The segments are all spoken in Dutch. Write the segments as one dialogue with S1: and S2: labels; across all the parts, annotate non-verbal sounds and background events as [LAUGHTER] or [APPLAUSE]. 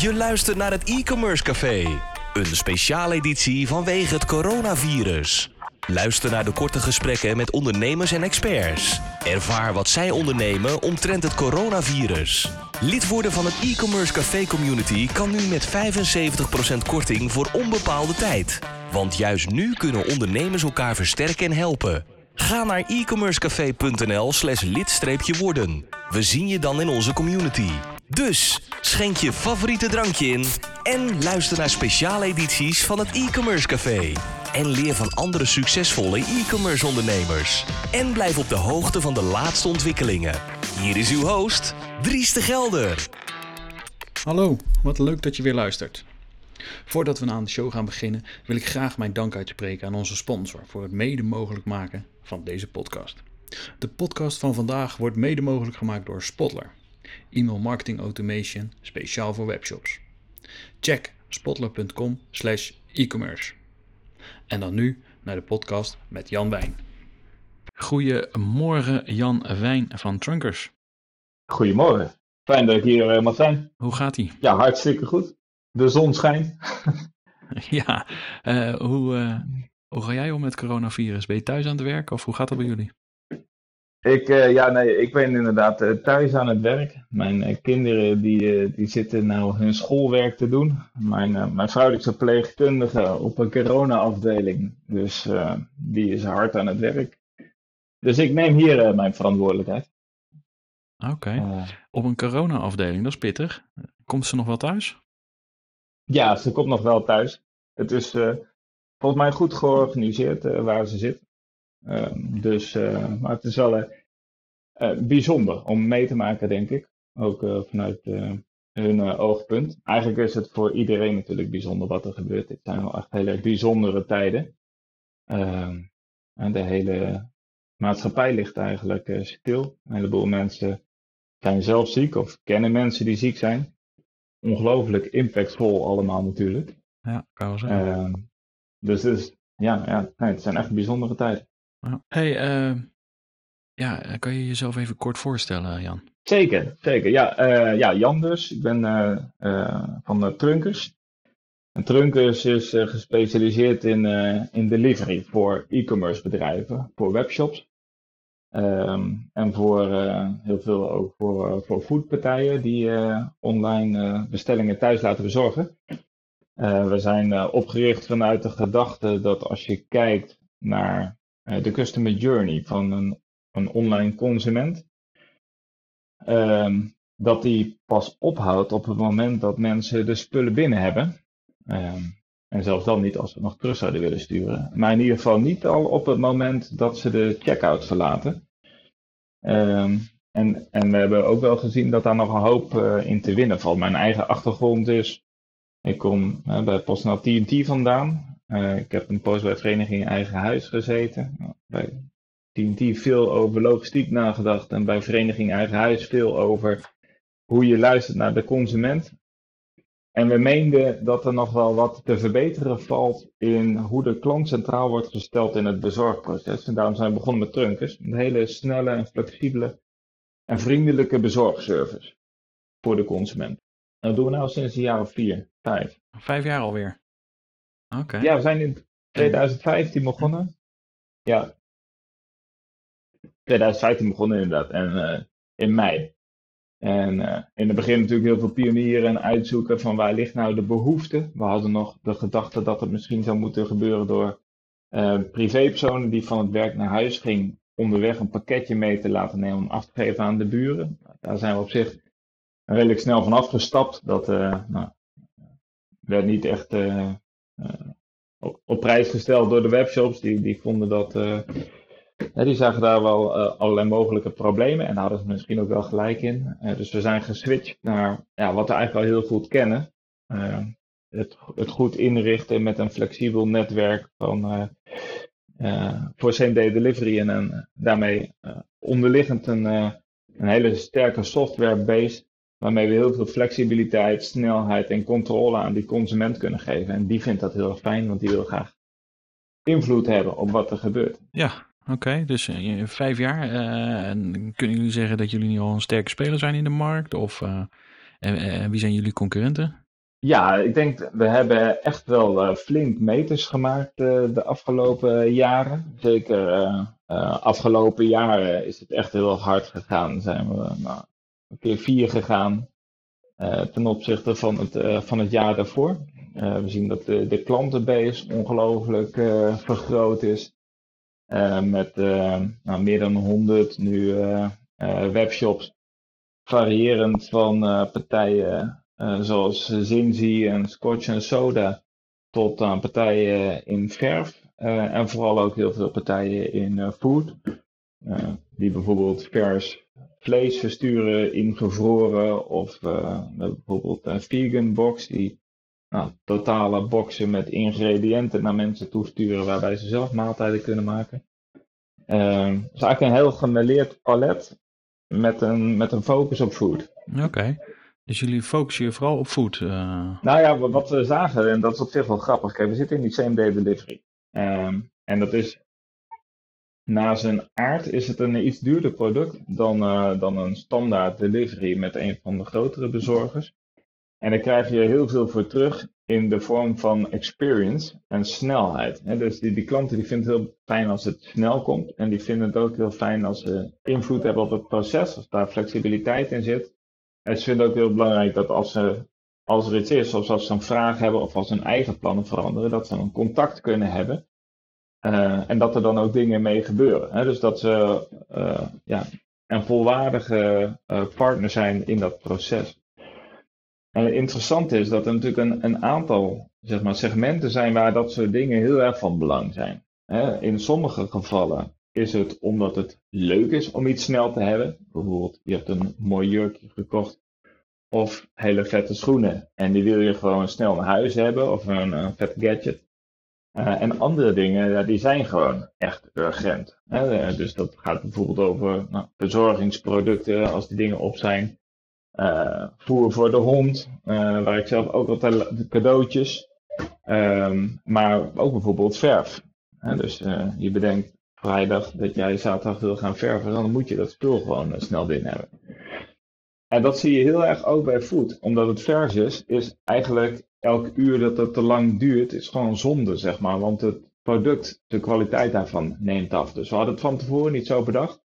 S1: Je luistert naar het e-commerce café. Een speciale editie vanwege het coronavirus. Luister naar de korte gesprekken met ondernemers en experts. Ervaar wat zij ondernemen omtrent het coronavirus. Lid worden van het e-commerce café community kan nu met 75% korting voor onbepaalde tijd. Want juist nu kunnen ondernemers elkaar versterken en helpen. Ga naar e-commercecafé.nl slash lid-worden. We zien je dan in onze community. Dus schenk je favoriete drankje in en luister naar speciale edities van het e-commerce café. En leer van andere succesvolle e-commerce ondernemers. En blijf op de hoogte van de laatste ontwikkelingen. Hier is uw host, Dries de Gelder.
S2: Hallo, wat leuk dat je weer luistert. Voordat we aan de show gaan beginnen, wil ik graag mijn dank uitspreken aan onze sponsor voor het mede mogelijk maken van deze podcast. De podcast van vandaag wordt mede mogelijk gemaakt door Spotler, e-mail marketing automation speciaal voor webshops. Check spotler.com slash e-commerce. En dan nu naar de podcast met Jan Wijn. Goedemorgen Jan Wijn van Trunkers.
S3: Goedemorgen. Fijn dat ik hier uh, mag zijn.
S2: Hoe gaat ie?
S3: Ja, hartstikke goed. De zon schijnt. [LAUGHS]
S2: ja, uh, hoe, uh, hoe ga jij om met coronavirus? Ben je thuis aan het werk of hoe gaat dat bij jullie?
S3: Ik, uh, ja, nee, ik ben inderdaad uh, thuis aan het werk. Mijn uh, kinderen die, die zitten nou hun schoolwerk te doen. Mijn, mijn vrouw is verpleegkundige op een corona-afdeling. Dus die is hard aan het werk. Dus ik neem hier mijn verantwoordelijkheid.
S2: Oké, okay. op een corona-afdeling, dat is pittig. Komt ze nog wel thuis?
S3: Ja, ze komt nog wel thuis. Het is volgens mij goed georganiseerd waar ze zit. Uh, dus, uh, maar het is wel uh, bijzonder om mee te maken, denk ik. Ook vanuit hun oogpunt. Eigenlijk is het voor iedereen natuurlijk bijzonder wat er gebeurt. Dit zijn wel echt hele bijzondere tijden. Ehm, en de hele maatschappij ligt eigenlijk stil. Een heleboel mensen zijn zelf ziek of kennen mensen die ziek zijn. Ongelooflijk impactvol allemaal natuurlijk.
S2: Ja, kan wel zijn.
S3: Ehm, dus, dus ja, ja nee, het zijn echt bijzondere tijden.
S2: Hey, uh, ja, kan je jezelf even kort voorstellen, Jan?
S3: Zeker, zeker. Ja, uh, ja Jan dus. Ik ben uh, van Trunkers. En Trunkers is gespecialiseerd in, in delivery voor e-commerce bedrijven, voor webshops. Um, en voor heel veel ook voor, voor foodpartijen die online bestellingen thuis laten bezorgen. we zijn opgericht vanuit de gedachte dat als je kijkt naar de customer journey van een, een online consument. Um, dat die pas ophoudt op het moment dat mensen de spullen binnen hebben. Um, en zelfs dan niet als we nog terug zouden willen sturen. Maar in ieder geval niet al op het moment dat ze de checkout verlaten. Um, en, en we hebben ook wel gezien dat daar nog een hoop uh, in te winnen valt. Mijn eigen achtergrond is, ik kom uh, bij PostNL TNT vandaan. Uh, ik heb een post bij Vereniging Eigen Huis gezeten. Bij TNT veel over logistiek nagedacht en bij Vereniging Eigen Huis veel over hoe je luistert naar de consument. En we meenden dat er nog wel wat te verbeteren valt in hoe de klant centraal wordt gesteld in het bezorgproces. En daarom zijn we begonnen met Trunkers. Een hele snelle en flexibele en vriendelijke bezorgservice voor de consument. En dat doen we nou sinds een jaar of vier, vijf.
S2: Vijf jaar alweer? Okay.
S3: Ja, we zijn in 2015 begonnen. Ja. 2015 begonnen inderdaad. En uh, in mei. En uh, in het begin natuurlijk heel veel pionieren en uitzoeken van waar ligt nou de behoefte. We hadden nog de gedachte dat het misschien zou moeten gebeuren door uh, privépersonen die van het werk naar huis ging onderweg een pakketje mee te laten nemen om af te geven aan de buren. Daar zijn we op zich redelijk snel van afgestapt. Dat nou, werd niet echt op, op, prijs gesteld door de webshops. Die, die vonden dat. Uh, die zagen daar wel uh, allerlei mogelijke problemen en hadden ze misschien ook wel gelijk in. Dus we zijn geswitcht naar ja, wat we eigenlijk al heel goed kennen. het, het goed inrichten met een flexibel netwerk van, voor same-day delivery en daarmee onderliggend een, een hele sterke software base waarmee we heel veel flexibiliteit, snelheid en controle aan die consument kunnen geven. En die vindt dat heel erg fijn, want die wil graag invloed hebben op wat er gebeurt.
S2: Ja, oké. Okay, dus uh, vijf jaar. Uh, en kunnen jullie zeggen dat jullie nu al een sterke speler zijn in de markt? Of uh, en, wie zijn jullie concurrenten?
S3: Ja, ik denk we hebben echt wel flink meters gemaakt de afgelopen jaren. Zeker afgelopen jaren is het echt heel hard gegaan. Zijn we nou, een keer vier gegaan ten opzichte van het, van het jaar daarvoor. we zien dat de, de klantenbase ongelooflijk vergroot is. met nou, meer dan 100 nu webshops. Variërend van partijen zoals Zinzi en Scotch en Soda, tot aan partijen in verf. En vooral ook heel veel partijen in food. die bijvoorbeeld vers vlees versturen in gevroren. Of bijvoorbeeld een vegan box die nou, totale boxen met ingrediënten naar mensen toesturen waarbij ze zelf maaltijden kunnen maken. Het is eigenlijk een heel gemêleerd palet met een, met een focus op food.
S2: Oké. Dus jullie focussen je vooral op food?
S3: Uh... Nou ja, wat we zagen, en dat is op zich wel grappig. Kijk, we zitten in die same day delivery. Um, en dat is, na zijn aard is het een iets duurder product dan, uh, dan een standaard delivery met een van de grotere bezorgers. En daar krijg je heel veel voor terug in de vorm van experience en snelheid. dus die, die klanten die vinden het heel fijn als het snel komt. En die vinden het ook heel fijn als ze invloed hebben op het proces, als daar flexibiliteit in zit. En ze vinden ook heel belangrijk dat als, ze, als er iets is, of als ze een vraag hebben of als hun eigen plannen veranderen, dat ze een contact kunnen hebben. Uh, en dat er dan ook dingen mee gebeuren. Hè? Dus dat ze uh, ja, een volwaardige uh, partner zijn in dat proces. En het interessante is dat er natuurlijk een, een aantal zeg maar, segmenten zijn waar dat soort dingen heel erg van belang zijn. In sommige gevallen is het omdat het leuk is om iets snel te hebben. Bijvoorbeeld, je hebt een mooi jurkje gekocht of hele vette schoenen en die wil je gewoon snel naar huis hebben of een, een vet gadget. Uh, en andere dingen, die zijn gewoon echt urgent. Hè? Eh, dus dat gaat bijvoorbeeld over nou, verzorgingsproducten als die dingen op zijn. Uh, voer voor de hond, waar ik zelf ook altijd cadeautjes. Um, maar ook bijvoorbeeld verf. Dus je bedenkt, vrijdag dat jij zaterdag wil gaan verven, dan moet je dat spul gewoon snel binnen hebben. En dat zie je heel erg ook bij food. Omdat het vers is, is eigenlijk elk uur dat het te lang duurt, is gewoon zonde, zeg maar. Want het product, de kwaliteit daarvan neemt af. Dus we hadden het van tevoren niet zo bedacht.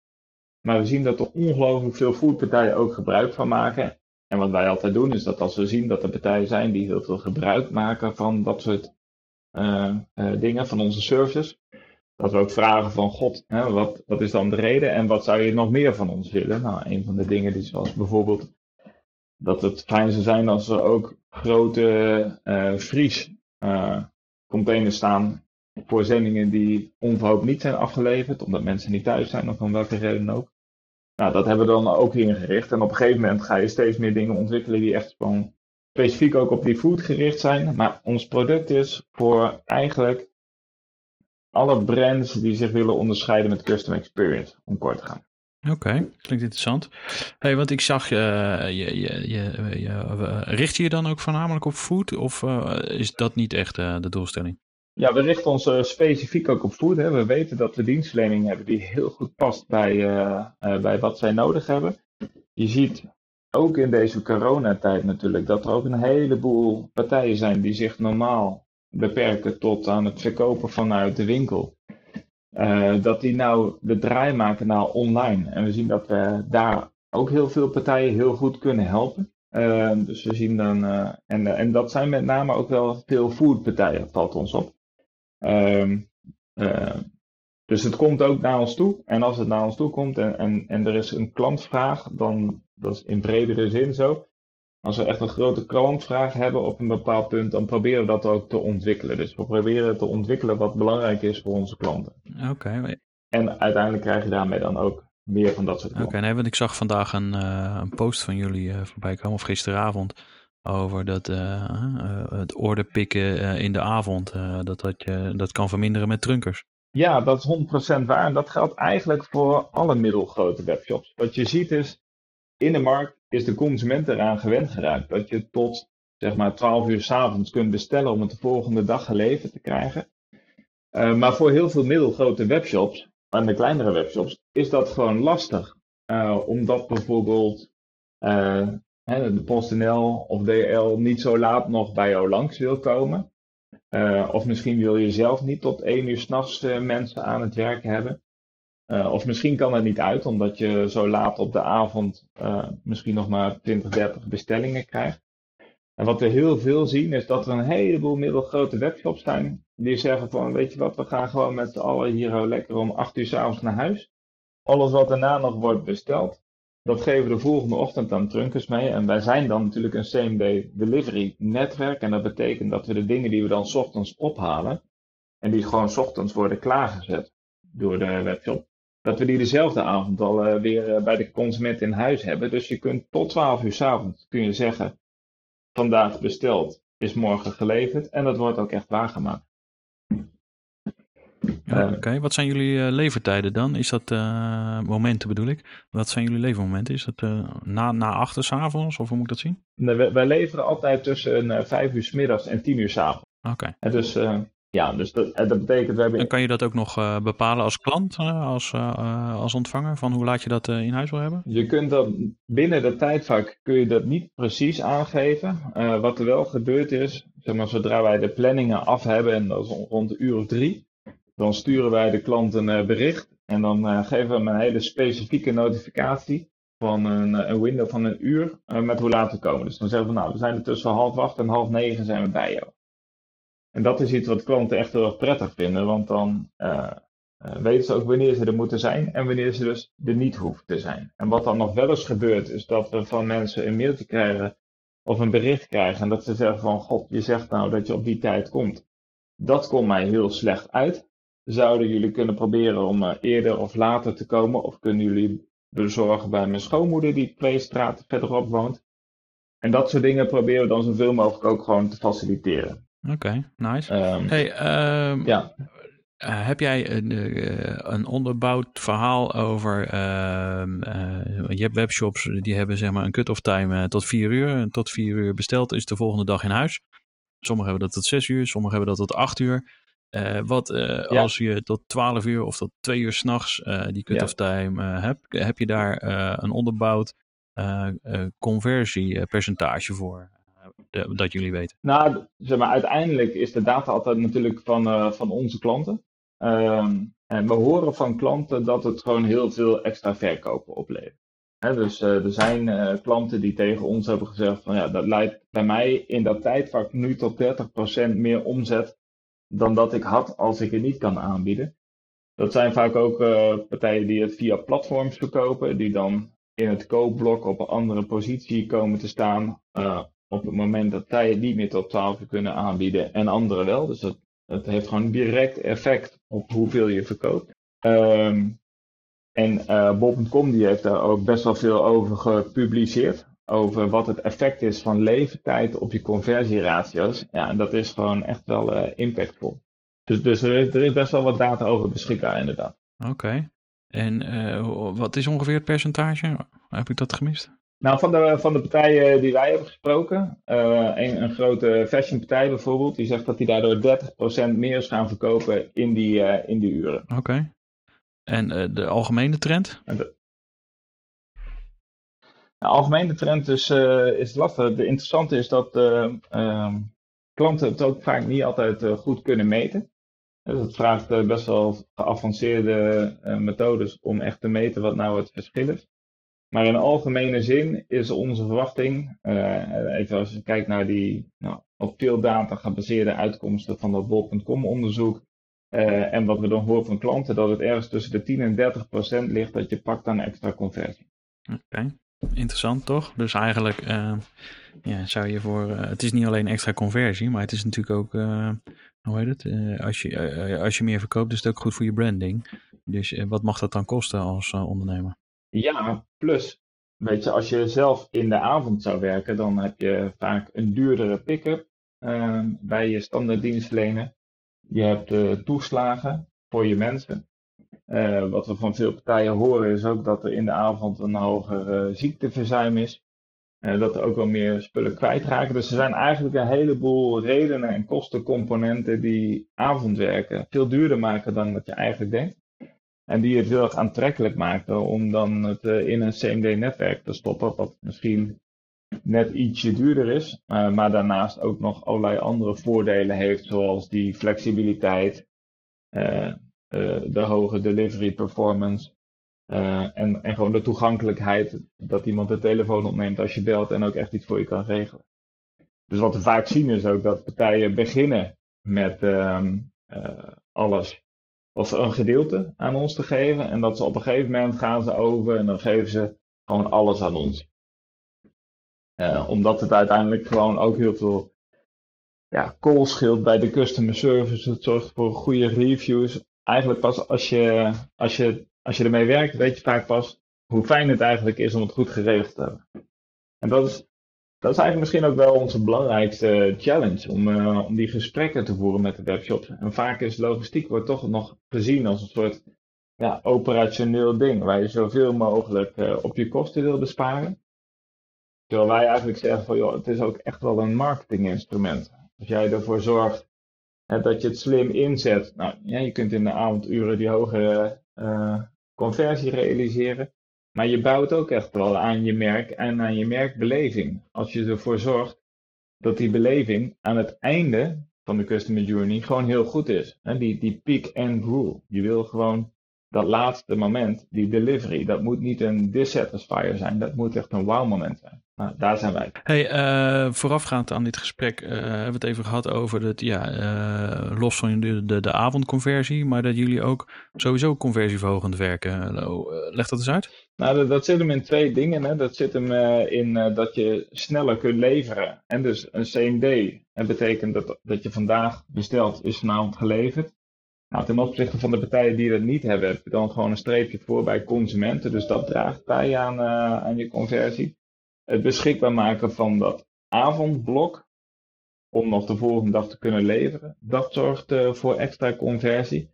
S3: Maar we zien dat er ongelooflijk veel foodpartijen ook gebruik van maken. En wat wij altijd doen, is dat als we zien dat er partijen zijn die heel veel gebruik maken van dat soort uh, uh, dingen, van onze services, dat we ook vragen van God, hè, wat, wat is dan de reden en wat zou je nog meer van ons willen? Nou, een van de dingen die zoals bijvoorbeeld dat het fijn zou zijn als er ook grote uh, vries uh, containers staan voor zendingen die onverhoopt niet zijn afgeleverd, omdat mensen niet thuis zijn of om welke reden ook. Nou, dat hebben we dan ook ingericht. En op een gegeven moment ga je steeds meer dingen ontwikkelen die echt gewoon specifiek ook op die food gericht zijn. Maar ons product is voor eigenlijk alle brands die zich willen onderscheiden met custom experience, om kort te gaan.
S2: Oké, klinkt interessant. Hey, want ik zag, uh, je, je, je, je, richt je je dan ook voornamelijk op food of uh, is dat niet echt uh, de doelstelling?
S3: Ja, we richten ons specifiek ook op food. Hè. We weten dat we dienstverlening hebben die heel goed past bij, bij wat zij nodig hebben. Je ziet ook in deze coronatijd natuurlijk dat er ook een heleboel partijen zijn die zich normaal beperken tot aan het verkopen vanuit de winkel. Uh, dat die nou de draai maken naar online. En we zien dat we daar ook heel veel partijen heel goed kunnen helpen. Uh, dus we zien dan, uh, en, en dat zijn met name ook wel veel foodpartijen, valt ons op. Ehm, dus het komt ook naar ons toe. En als het naar ons toe komt en, en, en er is een klantvraag, dan dat is in bredere zin zo, als we echt een grote klantvraag hebben op een bepaald punt, dan proberen we dat ook te ontwikkelen. Dus we proberen te ontwikkelen wat belangrijk is voor onze klanten.
S2: Oké.
S3: En uiteindelijk krijg je daarmee dan ook meer van dat soort.
S2: Oké, nee, want ik zag vandaag een, uh, een post van jullie uh, voorbij komen, of gisteravond, over dat uh, het orde pikken in de avond, dat, dat, je, dat kan verminderen met trunkers.
S3: Ja, dat is 100% waar. En dat geldt eigenlijk voor alle middelgrote webshops. Wat je ziet is, in de markt is de consument eraan gewend geraakt. Dat je tot zeg maar 12 uur s avonds kunt bestellen om het de volgende dag geleverd te krijgen. Uh, maar voor heel veel middelgrote webshops en de kleinere webshops is dat gewoon lastig. Uh, omdat bijvoorbeeld hè, de PostNL of DL niet zo laat nog bij jou langs wil komen. Of misschien wil je zelf niet tot één uur s'nachts mensen aan het werk hebben. Uh, of misschien kan het niet uit, omdat je zo laat op de avond misschien nog maar 20, 30 bestellingen krijgt. En wat we heel veel zien is dat er een heleboel middelgrote webshops zijn die zeggen van weet je wat, we gaan gewoon met z'n allen hier lekker om 8 uur s'avonds naar huis. Alles wat daarna nog wordt besteld, dat geven we de volgende ochtend aan Trunkers mee. En wij zijn dan natuurlijk een same-day delivery netwerk. En dat betekent dat we de dingen die we dan ochtends ophalen, en die gewoon ochtends worden klaargezet door de webshop, dat we die dezelfde avond al uh, weer uh, bij de consument in huis hebben. Dus je kunt tot 12 uur s avonds kun je zeggen, vandaag besteld, is morgen geleverd. En dat wordt ook echt waargemaakt.
S2: Ja, Oké, okay. wat zijn jullie uh, levertijden dan? Is dat uh, momenten bedoel ik? Wat zijn jullie levermomenten? Is dat uh, na, na achter s'avonds of hoe moet ik dat zien?
S3: Nee, wij, wij leveren altijd tussen vijf uur s middags en tien uur s avonds.
S2: Oké.
S3: Okay. Dus ja, dus dat, dat betekent we hebben...
S2: En kan je dat ook nog bepalen als klant, als, als ontvanger, van hoe laat je dat in huis wil hebben?
S3: Je kunt dat binnen de tijdvak kun je dat niet precies aangeven. wat er wel gebeurd is, zeg maar, zodra wij de planningen af hebben, en dat is rond een uur of drie, dan sturen wij de klant een bericht en dan geven we hem een hele specifieke notificatie van een, een window van een uur met hoe laat we komen. Dus dan zeggen we, nou, we zijn er tussen half acht en half negen zijn we bij jou. En dat is iets wat klanten echt heel erg prettig vinden, want dan weten ze ook wanneer ze er moeten zijn en wanneer ze dus er niet hoeven te zijn. En wat dan nog wel eens gebeurt, is dat we van mensen een mailtje krijgen of een bericht krijgen en dat ze zeggen van, god, je zegt nou dat je op die tijd komt. Dat komt mij heel slecht uit zouden jullie kunnen proberen om uh, eerder of later te komen? Of kunnen jullie bezorgen bij mijn schoonmoeder die twee straten verderop woont? En dat soort dingen proberen we dan zoveel mogelijk ook gewoon te faciliteren.
S2: Oké, okay, nice.
S3: Um,
S2: hey, um, ja. Uh, heb jij een, uh, een onderbouwd verhaal over. Uh, je hebt webshops die hebben zeg maar een cut-off time tot vier uur. En tot vier uur besteld is de volgende dag in huis. Sommigen hebben dat tot zes uur, sommigen hebben dat tot acht uur. Wat ja. als je tot 12 uur of tot 2 uur s'nachts die cut-off ja. time hebt, heb je daar een onderbouwd conversiepercentage voor? De, dat jullie weten?
S3: Nou, zeg maar, uiteindelijk is de data altijd natuurlijk van, van onze klanten. Um, en we horen van klanten dat het gewoon heel veel extra verkopen oplevert. Dus er zijn klanten die tegen ons hebben gezegd van ja, dat leidt bij mij in dat tijdvak nu tot 30% meer omzet dan dat ik had als ik het niet kan aanbieden. Dat zijn vaak ook partijen die het via platforms verkopen, die dan in het koopblok op een andere positie komen te staan op het moment dat zij het niet meer tot 12 uur kunnen aanbieden en anderen wel. Dus dat, dat heeft gewoon direct effect op hoeveel je verkoopt. Um, en uh, Bob.com die heeft daar ook best wel veel over gepubliceerd over wat het effect is van leeftijd op je conversieratio's. Ja, en dat is gewoon echt wel uh, impactvol. Dus, dus er, is, er, is, best wel wat data over beschikbaar, inderdaad.
S2: Oké. En uh, wat is ongeveer het percentage? Heb ik dat gemist?
S3: Nou, van de, van de partijen die wij hebben gesproken, uh, een, een, grote fashionpartij bijvoorbeeld, die zegt dat die daardoor 30% meer is gaan verkopen in die, in die uren.
S2: Oké. Okay. En de algemene trend?
S3: De, de algemene trend is, is lastig. De interessante is dat uh, klanten het ook vaak niet altijd eh, goed kunnen meten. Dus het vraagt eh, best wel geavanceerde methodes om echt te meten wat nou het verschil is. Maar in algemene zin is onze verwachting, even als je kijkt naar die nou, op veel data gebaseerde uitkomsten van dat bol.com onderzoek, en wat we dan horen van klanten, dat het ergens tussen de 10 en 30 procent ligt dat je pakt aan extra conversie.
S2: Oké. Interessant toch? Dus eigenlijk uh, ja, zou je voor. Het is niet alleen extra conversie, maar het is natuurlijk ook. Hoe heet het? als, je, als je meer verkoopt, is het ook goed voor je branding. Dus wat mag dat dan kosten als ondernemer?
S3: Ja, plus. Weet je, als je zelf in de avond zou werken, dan heb je vaak een duurdere pick-up bij je standaard dienstverlener. Je hebt toeslagen voor je mensen. Uh, wat we van veel partijen horen is ook dat er in de avond een hoger uh, ziekteverzuim is. Uh, dat er ook wel meer spullen kwijtraken. Dus er zijn eigenlijk een heleboel redenen en kostencomponenten die avondwerken veel duurder maken dan wat je eigenlijk denkt. En die het heel erg aantrekkelijk maken om dan het in een CMD-netwerk te stoppen, wat misschien net ietsje duurder is, maar daarnaast ook nog allerlei andere voordelen heeft, zoals die flexibiliteit, de hoge delivery performance. en, en gewoon de toegankelijkheid dat iemand de telefoon opneemt als je belt en ook echt iets voor je kan regelen. Dus wat we vaak zien is ook dat partijen beginnen met ehm, alles of een gedeelte aan ons te geven. En dat ze op een gegeven moment gaan ze over en dan geven ze gewoon alles aan ons. Uh, omdat het uiteindelijk gewoon ook heel veel ja, call scheelt bij de customer service. Het zorgt voor goede reviews. Eigenlijk pas als je, als je, als je ermee werkt, weet je vaak pas hoe fijn het eigenlijk is om het goed geregeld te hebben. En dat is dat is eigenlijk misschien ook wel onze belangrijkste challenge, om, uh, om die gesprekken te voeren met de webshops. En vaak is logistiek wordt toch nog gezien als een soort ja, operationeel ding, waar je zoveel mogelijk uh, op je kosten wil besparen. Terwijl wij eigenlijk zeggen van, joh, het is ook echt wel een marketinginstrument. Als jij ervoor zorgt dat je het slim inzet, nou, ja, je kunt in de avonduren die hogere conversie realiseren. Maar je bouwt ook echt wel aan je merk en aan je merkbeleving. Als je ervoor zorgt dat die beleving aan het einde van de customer journey gewoon heel goed is. Die, die peak and rule. Je wil gewoon dat laatste moment, die delivery, dat moet niet een dissatisfier zijn. Dat moet echt een wow moment zijn. Nou, daar zijn wij.
S2: Hey, uh, voorafgaand aan dit gesprek uh, hebben we het even gehad over het, ja, uh, los van de, de, de avondconversie, maar dat jullie ook sowieso conversieverhogend werken. leg dat eens uit.
S3: Nou, dat, dat, zit hem in twee dingen. Hè. Dat zit hem in dat je sneller kunt leveren. En dus een CMD. Dat betekent dat, dat je vandaag bestelt, is vanavond geleverd. Nou, ten opzichte van de partijen die dat niet hebben, heb je dan gewoon een streepje voor bij consumenten. Dus dat draagt bij aan, aan je conversie het beschikbaar maken van dat avondblok om nog de volgende dag te kunnen leveren. Dat zorgt uh, voor extra conversie.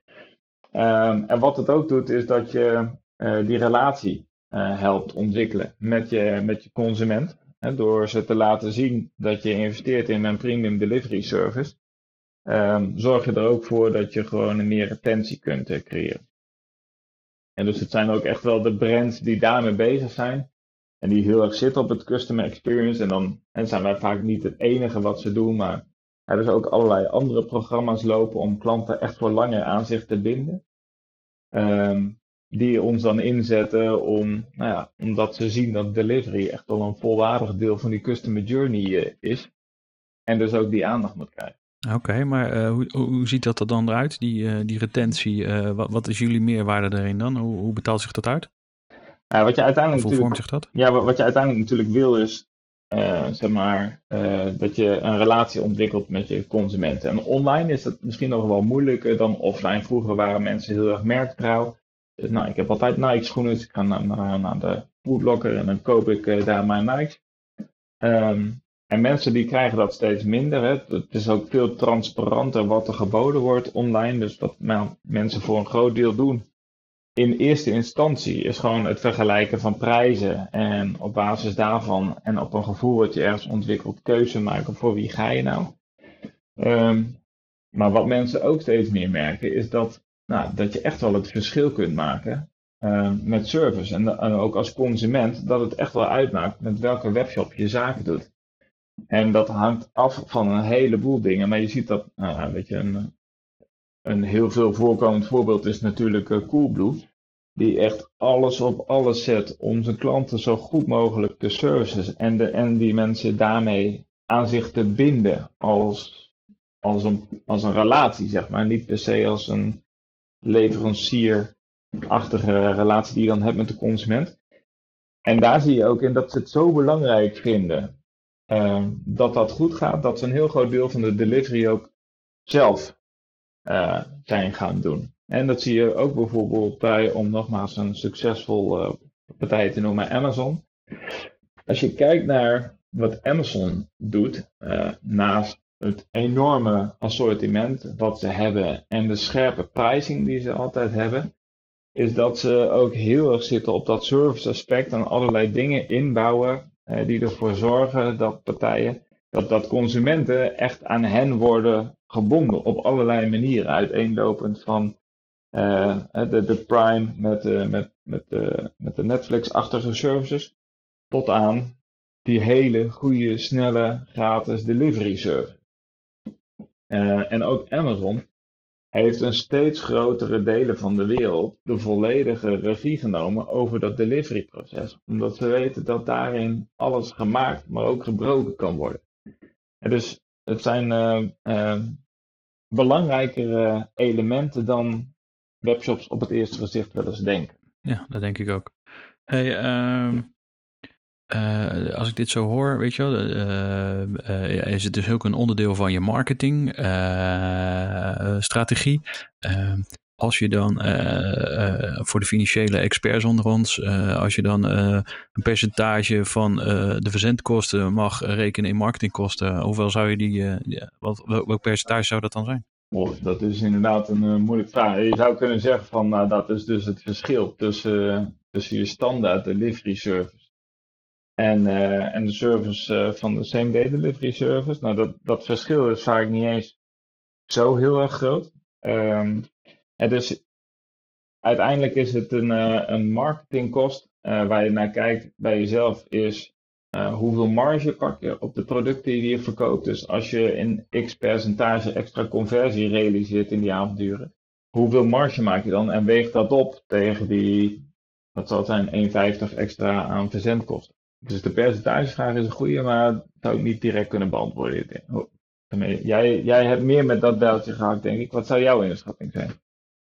S3: Um, en wat het ook doet, is dat je uh, die relatie uh, helpt ontwikkelen met je, met je consument. Hè, door ze te laten zien dat je investeert in een premium delivery service. Um, zorg je er ook voor dat je gewoon een meer retentie kunt creëren. En dus het zijn ook echt wel de brands die daarmee bezig zijn. En die heel erg zitten op het customer experience. En dan en zijn wij vaak niet het enige wat ze doen, maar hebben ze ook allerlei andere programma's lopen om klanten echt voor langer aan zich te binden. Um, die ons dan inzetten om, nou ja, omdat ze zien dat delivery echt wel een volwaardig deel van die customer journey uh, is. En dus ook die aandacht moet krijgen.
S2: Oké, maar uh, hoe, hoe ziet dat er dan eruit, die, uh, die retentie? Wat, wat, is jullie meerwaarde erin dan? Hoe, hoe betaalt zich dat uit?
S3: Uh, wat je uiteindelijk
S2: Hoe vormt zich dat?
S3: Ja, wat je uiteindelijk natuurlijk wil is, uh, zeg maar, uh, dat je een relatie ontwikkelt met je consumenten. En online is dat misschien nog wel moeilijker dan offline. Vroeger waren mensen heel erg merktrouw. Dus nou, ik heb altijd Nike schoenen, dus ik ga naar, naar, naar de Foodlocker en dan koop ik daar mijn Nike. Um, en mensen die krijgen dat steeds minder. Hè. Het is ook veel transparanter wat er geboden wordt online. Dus wat nou, mensen voor een groot deel doen, in eerste instantie is gewoon het vergelijken van prijzen en op basis daarvan en op een gevoel wat je ergens ontwikkelt, keuze maken voor wie ga je nou. Um, maar wat mensen ook steeds meer merken is dat, nou, dat je echt wel het verschil kunt maken uh, met service. En, en, ook als consument dat het echt wel uitmaakt met welke webshop je zaken doet. En dat hangt af van een heleboel dingen. Maar je ziet dat, nou, weet je, een, een heel veel voorkomend voorbeeld is natuurlijk Coolblue. Die echt alles op alles zet om zijn klanten zo goed mogelijk te services. En, de, en die mensen daarmee aan zich te binden als, als, een, als een relatie, zeg maar. Niet per se als een leverancierachtige relatie die je dan hebt met de consument. En daar zie je ook in dat ze het zo belangrijk vinden uh, dat dat goed gaat, dat ze een heel groot deel van de delivery ook zelf zijn gaan doen. En dat zie je ook bijvoorbeeld bij, om nogmaals een succesvol uh, partij te noemen, Amazon. Als je kijkt naar wat Amazon doet, uh, naast het enorme assortiment wat ze hebben en de scherpe pricing die ze altijd hebben, is dat ze ook heel erg zitten op dat service aspect en allerlei dingen inbouwen uh, die ervoor zorgen dat partijen, dat, dat consumenten echt aan hen worden gebonden op allerlei manieren. Uiteenlopend van uh, de, de Prime met, uh, met, met, uh, met de Netflix-achtige services tot aan die hele goede, snelle, gratis delivery service. En ook Amazon heeft een steeds grotere delen van de wereld de volledige regie genomen over dat deliveryproces. Omdat ze weten dat daarin alles gemaakt, maar ook gebroken kan worden. En dus het zijn uh, uh, belangrijkere elementen dan webshops op het eerste gezicht wel eens denken.
S2: Ja, dat denk ik ook. Hey, uh, uh, als ik dit zo hoor, weet je wel, is het dus ook een onderdeel van je marketingstrategie. Als je dan voor de financiële experts onder ons, als je dan een percentage van de verzendkosten mag rekenen in marketingkosten, hoeveel zou je die, wat, welk percentage zou dat dan zijn?
S3: Oh, dat is inderdaad een moeilijke vraag. Je zou kunnen zeggen van nou, dat is dus het verschil tussen, tussen je standaard delivery service en, en de service van de same day delivery service. Nou, dat, dat verschil is vaak niet eens zo heel erg groot. Um, dus uiteindelijk is het een, uh, een marketingkost waar je naar kijkt bij jezelf is hoeveel marge pak je op de producten die je verkoopt. Dus als je een x percentage extra conversie realiseert in die avonduren, hoeveel marge maak je dan en weeg dat op tegen die, wat zal het zijn, 1,50 extra aan verzendkosten. Dus de percentagevraag is een goede, maar dat zou ik niet direct kunnen beantwoorden. Jij, jij hebt meer met dat beltje gehakt, denk ik. Wat zou jouw inschatting zijn?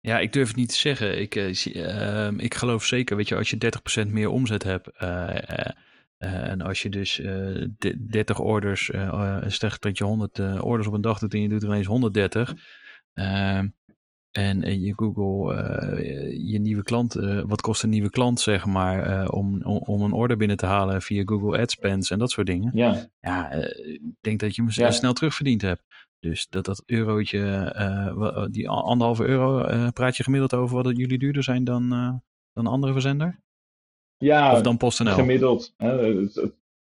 S2: Ja, ik durf het niet te zeggen. Ik, uh, ik geloof zeker, weet je, als je 30% meer omzet hebt. Uh, uh, en als je dus 30 orders, zeg dat je 100 orders op een dag doet en je doet er ineens 130. En je Google, uh, je nieuwe klant, uh, wat kost een nieuwe klant, zeg maar, uh, om, om een order binnen te halen via Google AdSpends en dat soort dingen.
S3: Ja.
S2: Ja, ik denk dat je hem ja. snel terugverdiend hebt. Dus dat dat eurotje, die anderhalve euro, praat je gemiddeld over wat jullie duurder zijn dan, dan andere verzender?
S3: Ja,
S2: of dan PostNL?
S3: gemiddeld. Hè,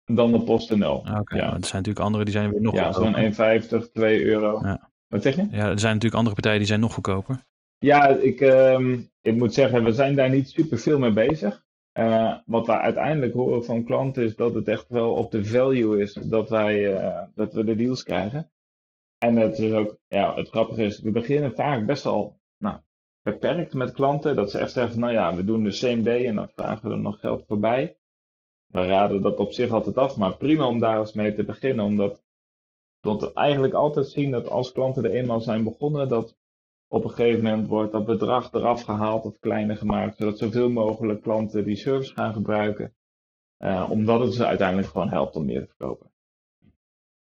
S3: dan de PostNL.
S2: Oké, okay, ja. er zijn natuurlijk andere die zijn weer nog
S3: Ja, zo'n 1,50, 2 euro.
S2: Ja.
S3: Wat zeg je?
S2: Ja, er zijn natuurlijk andere partijen die zijn nog goedkoper.
S3: Ja, ik, um, ik moet zeggen, we zijn daar niet super veel mee bezig. Uh, wat we uiteindelijk horen van klanten is dat het echt wel op de value is dat wij uh, dat we de deals krijgen. En het is ook, ja, het grappige is, we beginnen vaak best al nou, beperkt met klanten. Dat ze echt zeggen, nou ja, we doen de same day en dan vragen we er nog geld voorbij. We raden dat op zich altijd af, maar prima om daar eens mee te beginnen, omdat dat we eigenlijk altijd zien dat als klanten er eenmaal zijn begonnen, dat op een gegeven moment wordt dat bedrag eraf gehaald of kleiner gemaakt, zodat zoveel mogelijk klanten die service gaan gebruiken, uh, omdat het ze uiteindelijk gewoon helpt om meer te verkopen.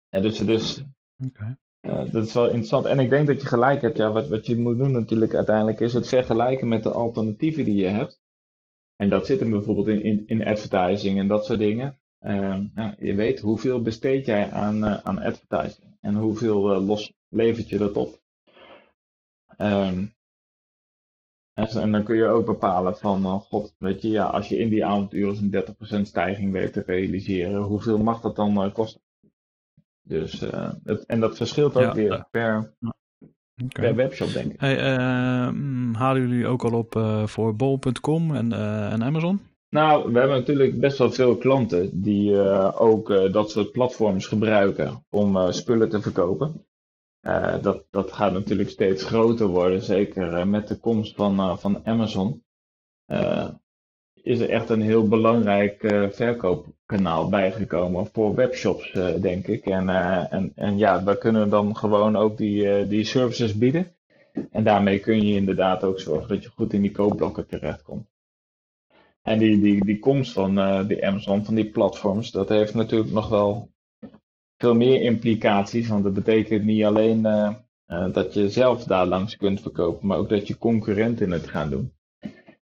S3: En dus, dus
S2: okay.
S3: Dat is wel interessant. En ik denk dat je gelijk hebt, ja, wat, wat je moet doen natuurlijk uiteindelijk is het vergelijken met de alternatieven die je hebt. En dat zit hem bijvoorbeeld in, in, in advertising en dat soort dingen. Uh, ja, je weet hoeveel besteed jij aan, uh, aan advertising en hoeveel uh, los levert je dat op. Um, en dan kun je ook bepalen van, uh, god, weet je, ja, als je in die avonduren een 30% stijging weet te realiseren, hoeveel mag dat dan kosten? Dus, het, en dat verschilt ook ja, weer per, okay. per webshop, denk ik.
S2: Hey, ehm, halen jullie ook al op voor bol.com en, en Amazon?
S3: Nou, we hebben natuurlijk best wel veel klanten die ook dat soort platforms gebruiken om spullen te verkopen. dat, dat gaat natuurlijk steeds groter worden, zeker met de komst van, van Amazon. Is er echt een heel belangrijk verkoopkanaal bijgekomen voor webshops, denk ik. En, en, en ja, we kunnen dan gewoon ook die, die services bieden. En daarmee kun je inderdaad ook zorgen dat je goed in die koopblokken terechtkomt. En die, die, die komst van uh, die Amazon, van die platforms, dat heeft natuurlijk nog wel veel meer implicaties. Want dat betekent niet alleen uh, uh, dat je zelf daar langs kunt verkopen, maar ook dat je concurrenten het gaan doen.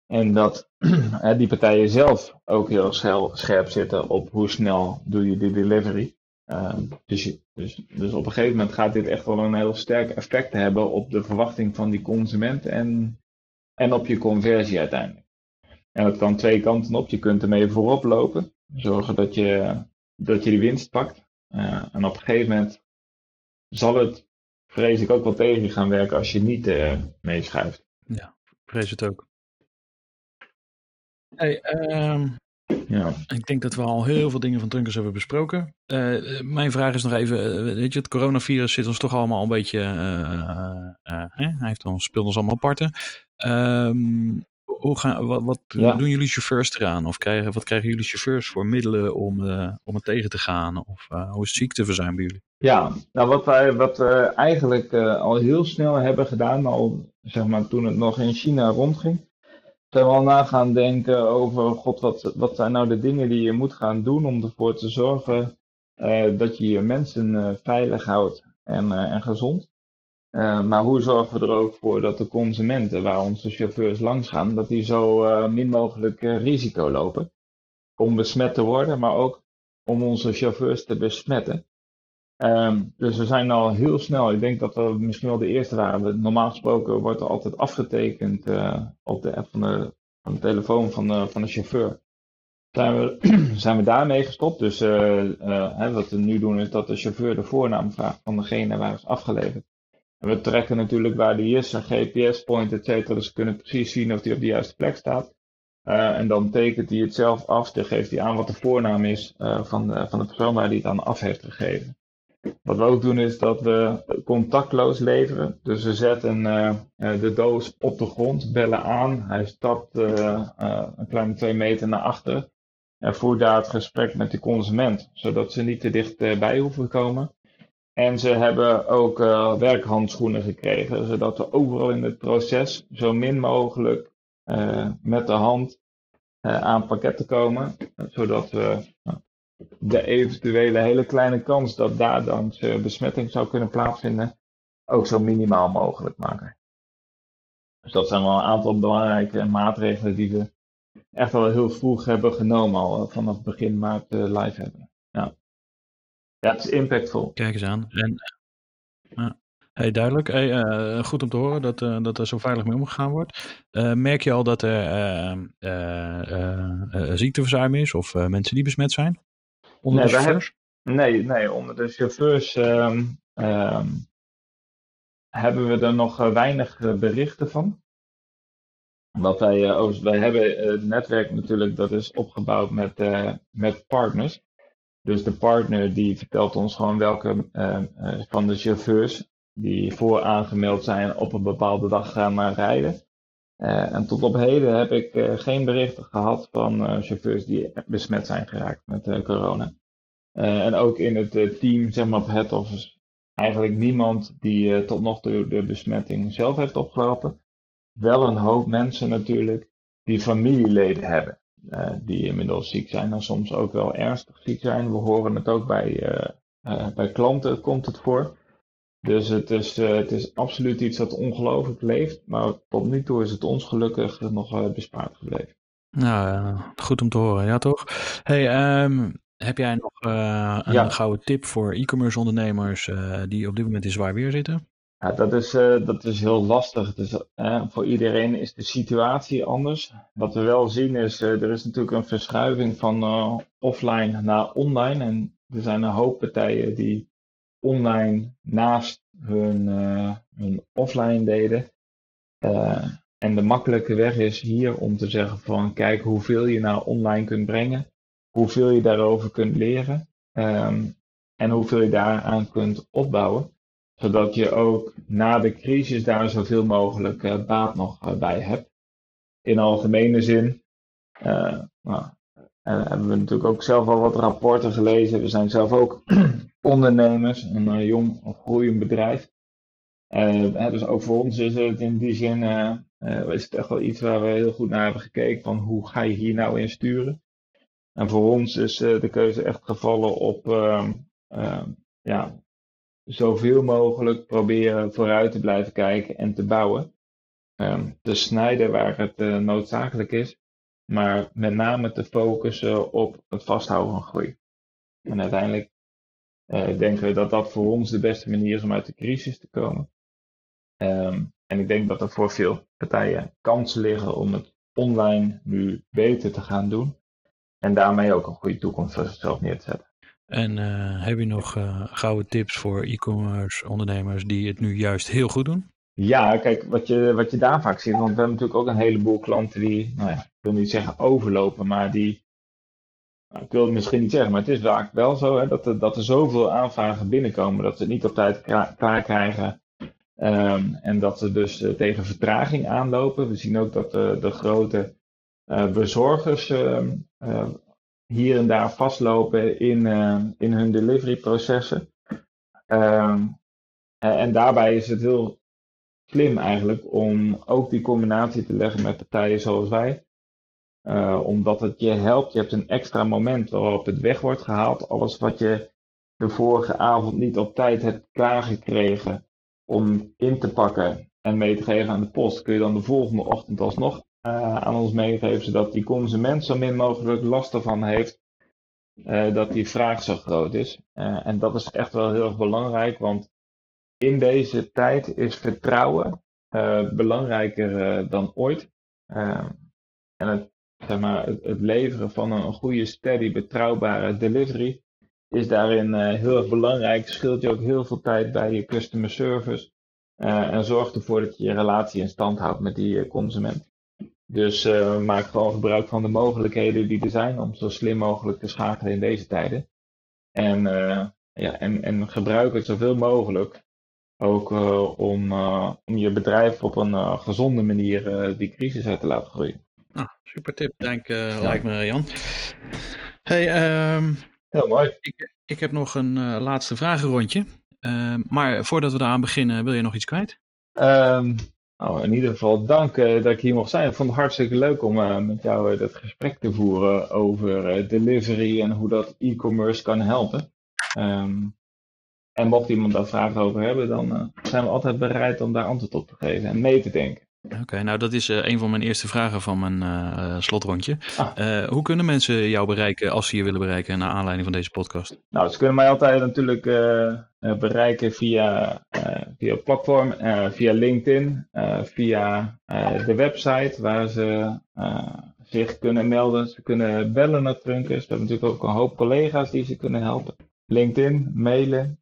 S3: En dat [CLEARS THROAT] die partijen zelf ook heel scherp zitten op hoe snel doe je die delivery. dus, je, dus, dus op een gegeven moment gaat dit echt wel een heel sterk effect hebben op de verwachting van die consument en, en op je conversie uiteindelijk. En dat kan twee kanten op. Je kunt ermee voorop lopen. Zorgen dat je, dat je die winst pakt. Uh, en op een gegeven moment zal het, vrees ik, ook wel tegen gaan werken als je niet uh, meeschuift.
S2: Ja, vrees het ook. Hey, um,
S3: Ja.
S2: Ik denk dat we al heel veel dingen van Trunkers hebben besproken. Uh, mijn vraag is nog even, uh, weet je, het coronavirus zit ons toch allemaal een beetje, uh, hij heeft ons, speelt ons allemaal parten. Um, hoe gaan, wat, wat ja. doen jullie chauffeurs eraan? Of krijgen, wat krijgen jullie chauffeurs voor middelen om, om het tegen te gaan? Of hoe is het ziekteverzuim bij jullie?
S3: Ja, nou wat wij wat we eigenlijk al heel snel hebben gedaan, al zeg maar toen het nog in China rondging, zijn we al na gaan denken over, god, wat, wat zijn nou de dingen die je moet gaan doen om ervoor te zorgen uh, dat je je mensen uh, veilig houdt en, uh, en gezond. maar hoe zorgen we er ook voor dat de consumenten, waar onze chauffeurs langs gaan, dat die zo min mogelijk risico lopen om besmet te worden, maar ook om onze chauffeurs te besmetten. Um, dus we zijn al heel snel, ik denk dat we misschien wel de eerste waren. Normaal gesproken wordt er altijd afgetekend uh, op de app van de, van de telefoon van de, van de chauffeur. Zijn we, [CLEARS THROAT] zijn we daarmee gestopt. Dus uh, uh, hè, wat we nu doen is dat de chauffeur de voornaam vraagt van degene waar is afgeleverd. En we trekken natuurlijk waar die is, een GPS-point, et cetera. Dus we kunnen precies zien of die op de juiste plek staat. en dan tekent hij het zelf af, dan geeft hij aan wat de voornaam is van, de, van de persoon waar hij het aan af heeft gegeven. Wat we ook doen is dat we contactloos leveren. Dus we zetten uh, de doos op de grond, bellen aan. Hij stapt uh, uh, een kleine twee meter naar achter. En voert daar het gesprek met de consument, zodat ze niet te dichtbij hoeven komen. En ze hebben ook werkhandschoenen gekregen, zodat we overal in het proces zo min mogelijk met de hand aan pakketten komen. Zodat we de eventuele hele kleine kans dat daar dan besmetting zou kunnen plaatsvinden ook zo minimaal mogelijk maken. Dus dat zijn wel een aantal belangrijke maatregelen die we echt wel heel vroeg hebben genomen, al vanaf begin maart uh, live hebben. Ja. ja, het is impactvol.
S2: Kijk eens aan. En, duidelijk. Hey, uh, goed om te horen dat, dat er zo veilig mee omgegaan wordt. Merk je al dat er ziekteverzuim is of mensen die besmet zijn? Onder
S3: nee,
S2: de chauffeurs?
S3: nee, nee, onder de chauffeurs um, um, hebben we er nog weinig berichten van. Wat wij, uh, wij hebben het netwerk natuurlijk, dat is opgebouwd met, uh, met partners. Dus de partner die vertelt ons gewoon welke uh, van de chauffeurs die voor aangemeld zijn op een bepaalde dag gaan rijden. En tot op heden heb ik geen berichten gehad van chauffeurs die besmet zijn geraakt met corona. en ook in het team, zeg maar op head office, eigenlijk niemand die tot nog toe de besmetting zelf heeft opgelopen wel een hoop mensen natuurlijk die familieleden hebben. Die inmiddels ziek zijn en soms ook wel ernstig ziek zijn. We horen het ook bij, bij klanten komt het voor. Dus het is, het is absoluut iets dat ongelooflijk leeft. Maar tot nu toe is het ons gelukkig nog bespaard gebleven.
S2: Nou, goed om te horen, ja toch? Hey, um, heb jij nog een ja. gouden tip voor e-commerce ondernemers die op dit moment in zwaar weer zitten?
S3: Ja, dat is, uh, dat is heel lastig. Dus, uh, voor iedereen is de situatie anders. Wat we wel zien is, uh, er is natuurlijk een verschuiving van offline naar online. En er zijn een hoop partijen die online naast hun, hun offline deden. en de makkelijke weg is hier om te zeggen van kijk hoeveel je nou online kunt brengen. Hoeveel je daarover kunt leren. Um, en hoeveel je daaraan kunt opbouwen zodat je ook na de crisis daar zoveel mogelijk uh, baat nog bij hebt. In algemene zin uh, nou, hebben we natuurlijk ook zelf al wat rapporten gelezen. We zijn zelf ook [CLEARS THROAT] ondernemers, een jong of groeiend bedrijf. dus ook voor ons is het in die zin is het echt wel iets waar we heel goed naar hebben gekeken van hoe ga je hier nou in sturen. En voor ons is de keuze echt gevallen op ehm, ehm, ja, zoveel mogelijk proberen vooruit te blijven kijken en te bouwen. Um, te snijden waar het noodzakelijk is, maar met name te focussen op het vasthouden van groei. En uiteindelijk uh, denken we dat dat voor ons de beste manier is om uit de crisis te komen. Um, en ik denk dat er voor veel partijen kansen liggen om het online nu beter te gaan doen. En daarmee ook een goede toekomst voor zichzelf neer te zetten.
S2: En uh, heb je nog uh, gouden tips voor e-commerce ondernemers die het nu juist heel goed doen?
S3: Ja, kijk, wat je, wat je daar vaak ziet, want we hebben natuurlijk ook een heleboel klanten die, nou ja, ik wil niet zeggen overlopen, maar die nou, ik wil het misschien niet zeggen, maar het is vaak wel zo hè, dat, er, dat er zoveel aanvragen binnenkomen dat ze het niet op tijd klaar krijgen. Ehm, en dat ze dus eh, tegen vertraging aanlopen. We zien ook dat de grote uh, bezorgers ehm, hier en daar vastlopen in, in hun deliveryprocessen. Um, en daarbij is het heel slim eigenlijk om ook die combinatie te leggen met partijen zoals wij. Uh, omdat het je helpt, je hebt een extra moment waarop het weg wordt gehaald. Alles wat je de vorige avond niet op tijd hebt klaargekregen om in te pakken en mee te geven aan de post, kun je dan de volgende ochtend alsnog uh, aan ons meegeven, zodat die consument zo min mogelijk last ervan heeft uh, dat die vraag zo groot is. en dat is echt wel heel erg belangrijk, want in deze tijd is vertrouwen belangrijker dan ooit. en het zeg maar, het, leveren van een, goede, steady, betrouwbare delivery is daarin uh, heel erg belangrijk. Scheelt je ook heel veel tijd bij je customer service. En zorgt ervoor dat je je relatie in stand houdt met die consument. Dus maak gewoon gebruik van de mogelijkheden die er zijn om zo slim mogelijk te schakelen in deze tijden. En, ja, en, en gebruik het zoveel mogelijk ook om, om je bedrijf op een gezonde manier die crisis uit te laten groeien.
S2: Nou, super tip, denk uh, lijkt me, Jan. Hey, um,
S3: Heel mooi.
S2: Ik, ik heb nog een laatste vragenrondje. Uh, maar voordat we daaraan beginnen, wil je nog iets kwijt?
S3: Um, nou, in ieder geval dank dat ik hier mocht zijn. Ik vond het hartstikke leuk om met jou dat gesprek te voeren over delivery en hoe dat e-commerce kan helpen. Um, en mocht iemand daar vragen over hebben, dan zijn we altijd bereid om daar antwoord op te geven en mee te denken.
S2: Oké, nou dat is uh, een van mijn eerste vragen van mijn uh, slotrondje. Ah. hoe kunnen mensen jou bereiken als ze je willen bereiken naar aanleiding van deze podcast?
S3: Nou, ze kunnen mij altijd natuurlijk bereiken via, via het platform, via LinkedIn, via de website waar ze zich kunnen melden. Ze kunnen bellen naar Trunkers. We hebben natuurlijk ook een hoop collega's die ze kunnen helpen. LinkedIn, mailen,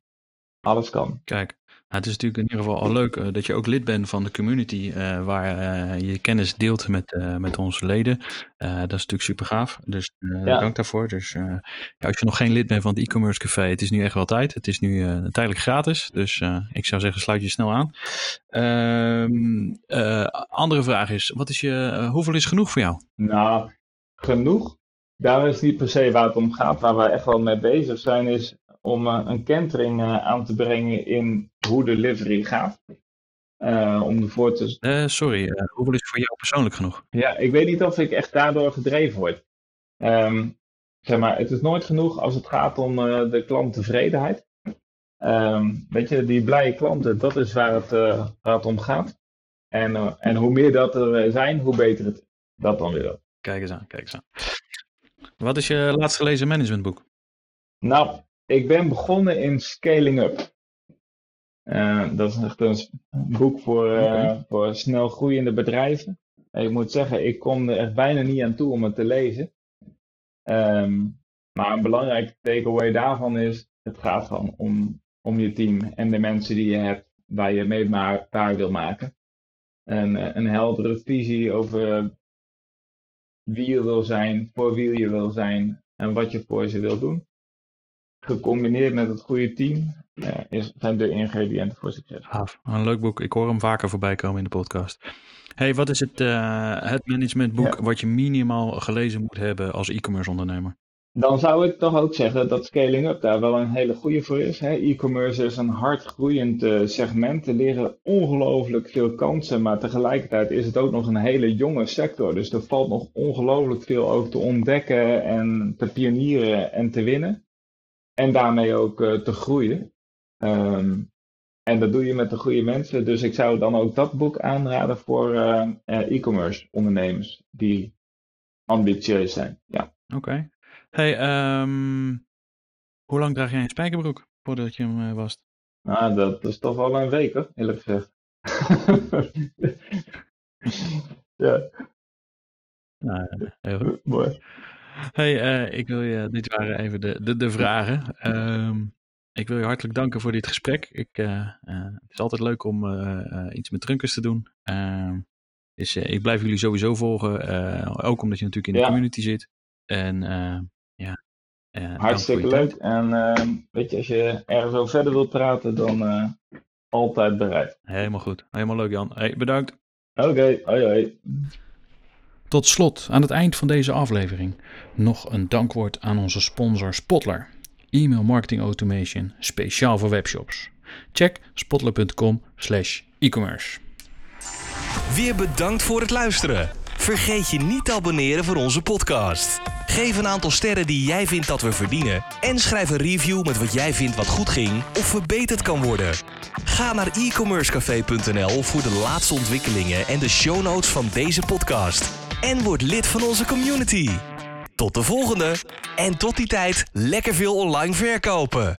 S3: alles kan.
S2: Kijk, het is natuurlijk in ieder geval al leuk uh, dat je ook lid bent van de community uh, waar uh, je kennis deelt met, met onze leden. dat is natuurlijk super gaaf. Dus ja. dank daarvoor. Dus ja, als je nog geen lid bent van het e-commerce café, het is nu echt wel tijd. Het is nu tijdelijk gratis. Dus ik zou zeggen, sluit je snel aan. Ehm, andere vraag is, wat is je, hoeveel is genoeg voor jou?
S3: Nou, genoeg. Daar is niet per se waar het om gaat. Waar we echt wel mee bezig zijn, is om uh, een kentering uh, aan te brengen in hoe de delivery gaat. Uh, om ervoor te...
S2: sorry, hoeveel is voor jou persoonlijk genoeg?
S3: Ja, ik weet niet of ik echt daardoor gedreven word. Um, zeg maar, het is nooit genoeg als het gaat om de klanttevredenheid. Um, weet je, die blije klanten, dat is waar het, waar het om gaat. En, en hoe meer dat er zijn, hoe beter het dat dan weer.
S2: Kijk eens aan, kijk eens aan. Wat is je laatst gelezen managementboek?
S3: Nou, ik ben begonnen in Scaling Up. Uh, dat is echt een boek voor, uh, voor snel groeiende bedrijven. ik moet zeggen, ik kom er echt bijna niet aan toe om het te lezen. Um, maar een belangrijke takeaway daarvan is, het gaat gewoon om, om je team en de mensen die je hebt, waar je mee maar, waar wil maken. En uh, een heldere visie over wie je wil zijn, voor wie je wil zijn en wat je voor ze wil doen gecombineerd met het goede team, is, zijn de ingrediënten voor succes.
S2: Gaaf. Een leuk boek. Ik hoor hem vaker voorbij komen in de podcast. Hey, wat is het, uh, het managementboek wat je minimaal gelezen moet hebben als e-commerce ondernemer?
S3: Dan zou ik toch ook zeggen dat Scaling Up daar wel een hele goede voor is. E-commerce is een hard groeiend uh, segment. Er liggen ongelooflijk veel kansen, maar tegelijkertijd is het ook nog een hele jonge sector. Dus er valt nog ongelooflijk veel ook te ontdekken en te pionieren en te winnen. En daarmee ook uh, te groeien. Um, en dat doe je met de goede mensen. Dus ik zou dan ook dat boek aanraden voor uh, e-commerce ondernemers die ambitieus zijn. Ja.
S2: Oké. Okay. Hey, um, hoe lang draag jij een spijkerbroek voordat je hem wast?
S3: Nou, dat is toch wel een week hoor, eerlijk gezegd. [LAUGHS] ja.
S2: Nou, heel goed.
S3: Mooi.
S2: Hey, uh, ik wil je, dit waren even de, de, de vragen. Um, ik wil je hartelijk danken voor dit gesprek. Ik, uh, uh, het is altijd leuk om iets met trunkers te doen. Ehm, dus ik blijf jullie sowieso volgen. ook omdat je natuurlijk in de community zit. En ja, Eh,
S3: Hartstikke leuk. En ehm, weet je, als je ergens over verder wilt praten, dan eh, altijd bereid.
S2: Helemaal goed. Helemaal leuk, Jan. Hey, bedankt.
S3: Oké, hoi hoi.
S2: Tot slot, aan het eind van deze aflevering, nog een dankwoord aan onze sponsor Spotler. E-mail marketing automation, speciaal voor webshops. Check spotler.com slash e-commerce.
S1: Weer bedankt voor het luisteren. Vergeet je niet te abonneren voor onze podcast. Geef een aantal sterren die jij vindt dat we verdienen. En schrijf een review met wat jij vindt wat goed ging of verbeterd kan worden. Ga naar e-commercecafé.nl voor de laatste ontwikkelingen en de show notes van deze podcast. En word lid van onze community. Tot de volgende. En tot die tijd lekker veel online verkopen.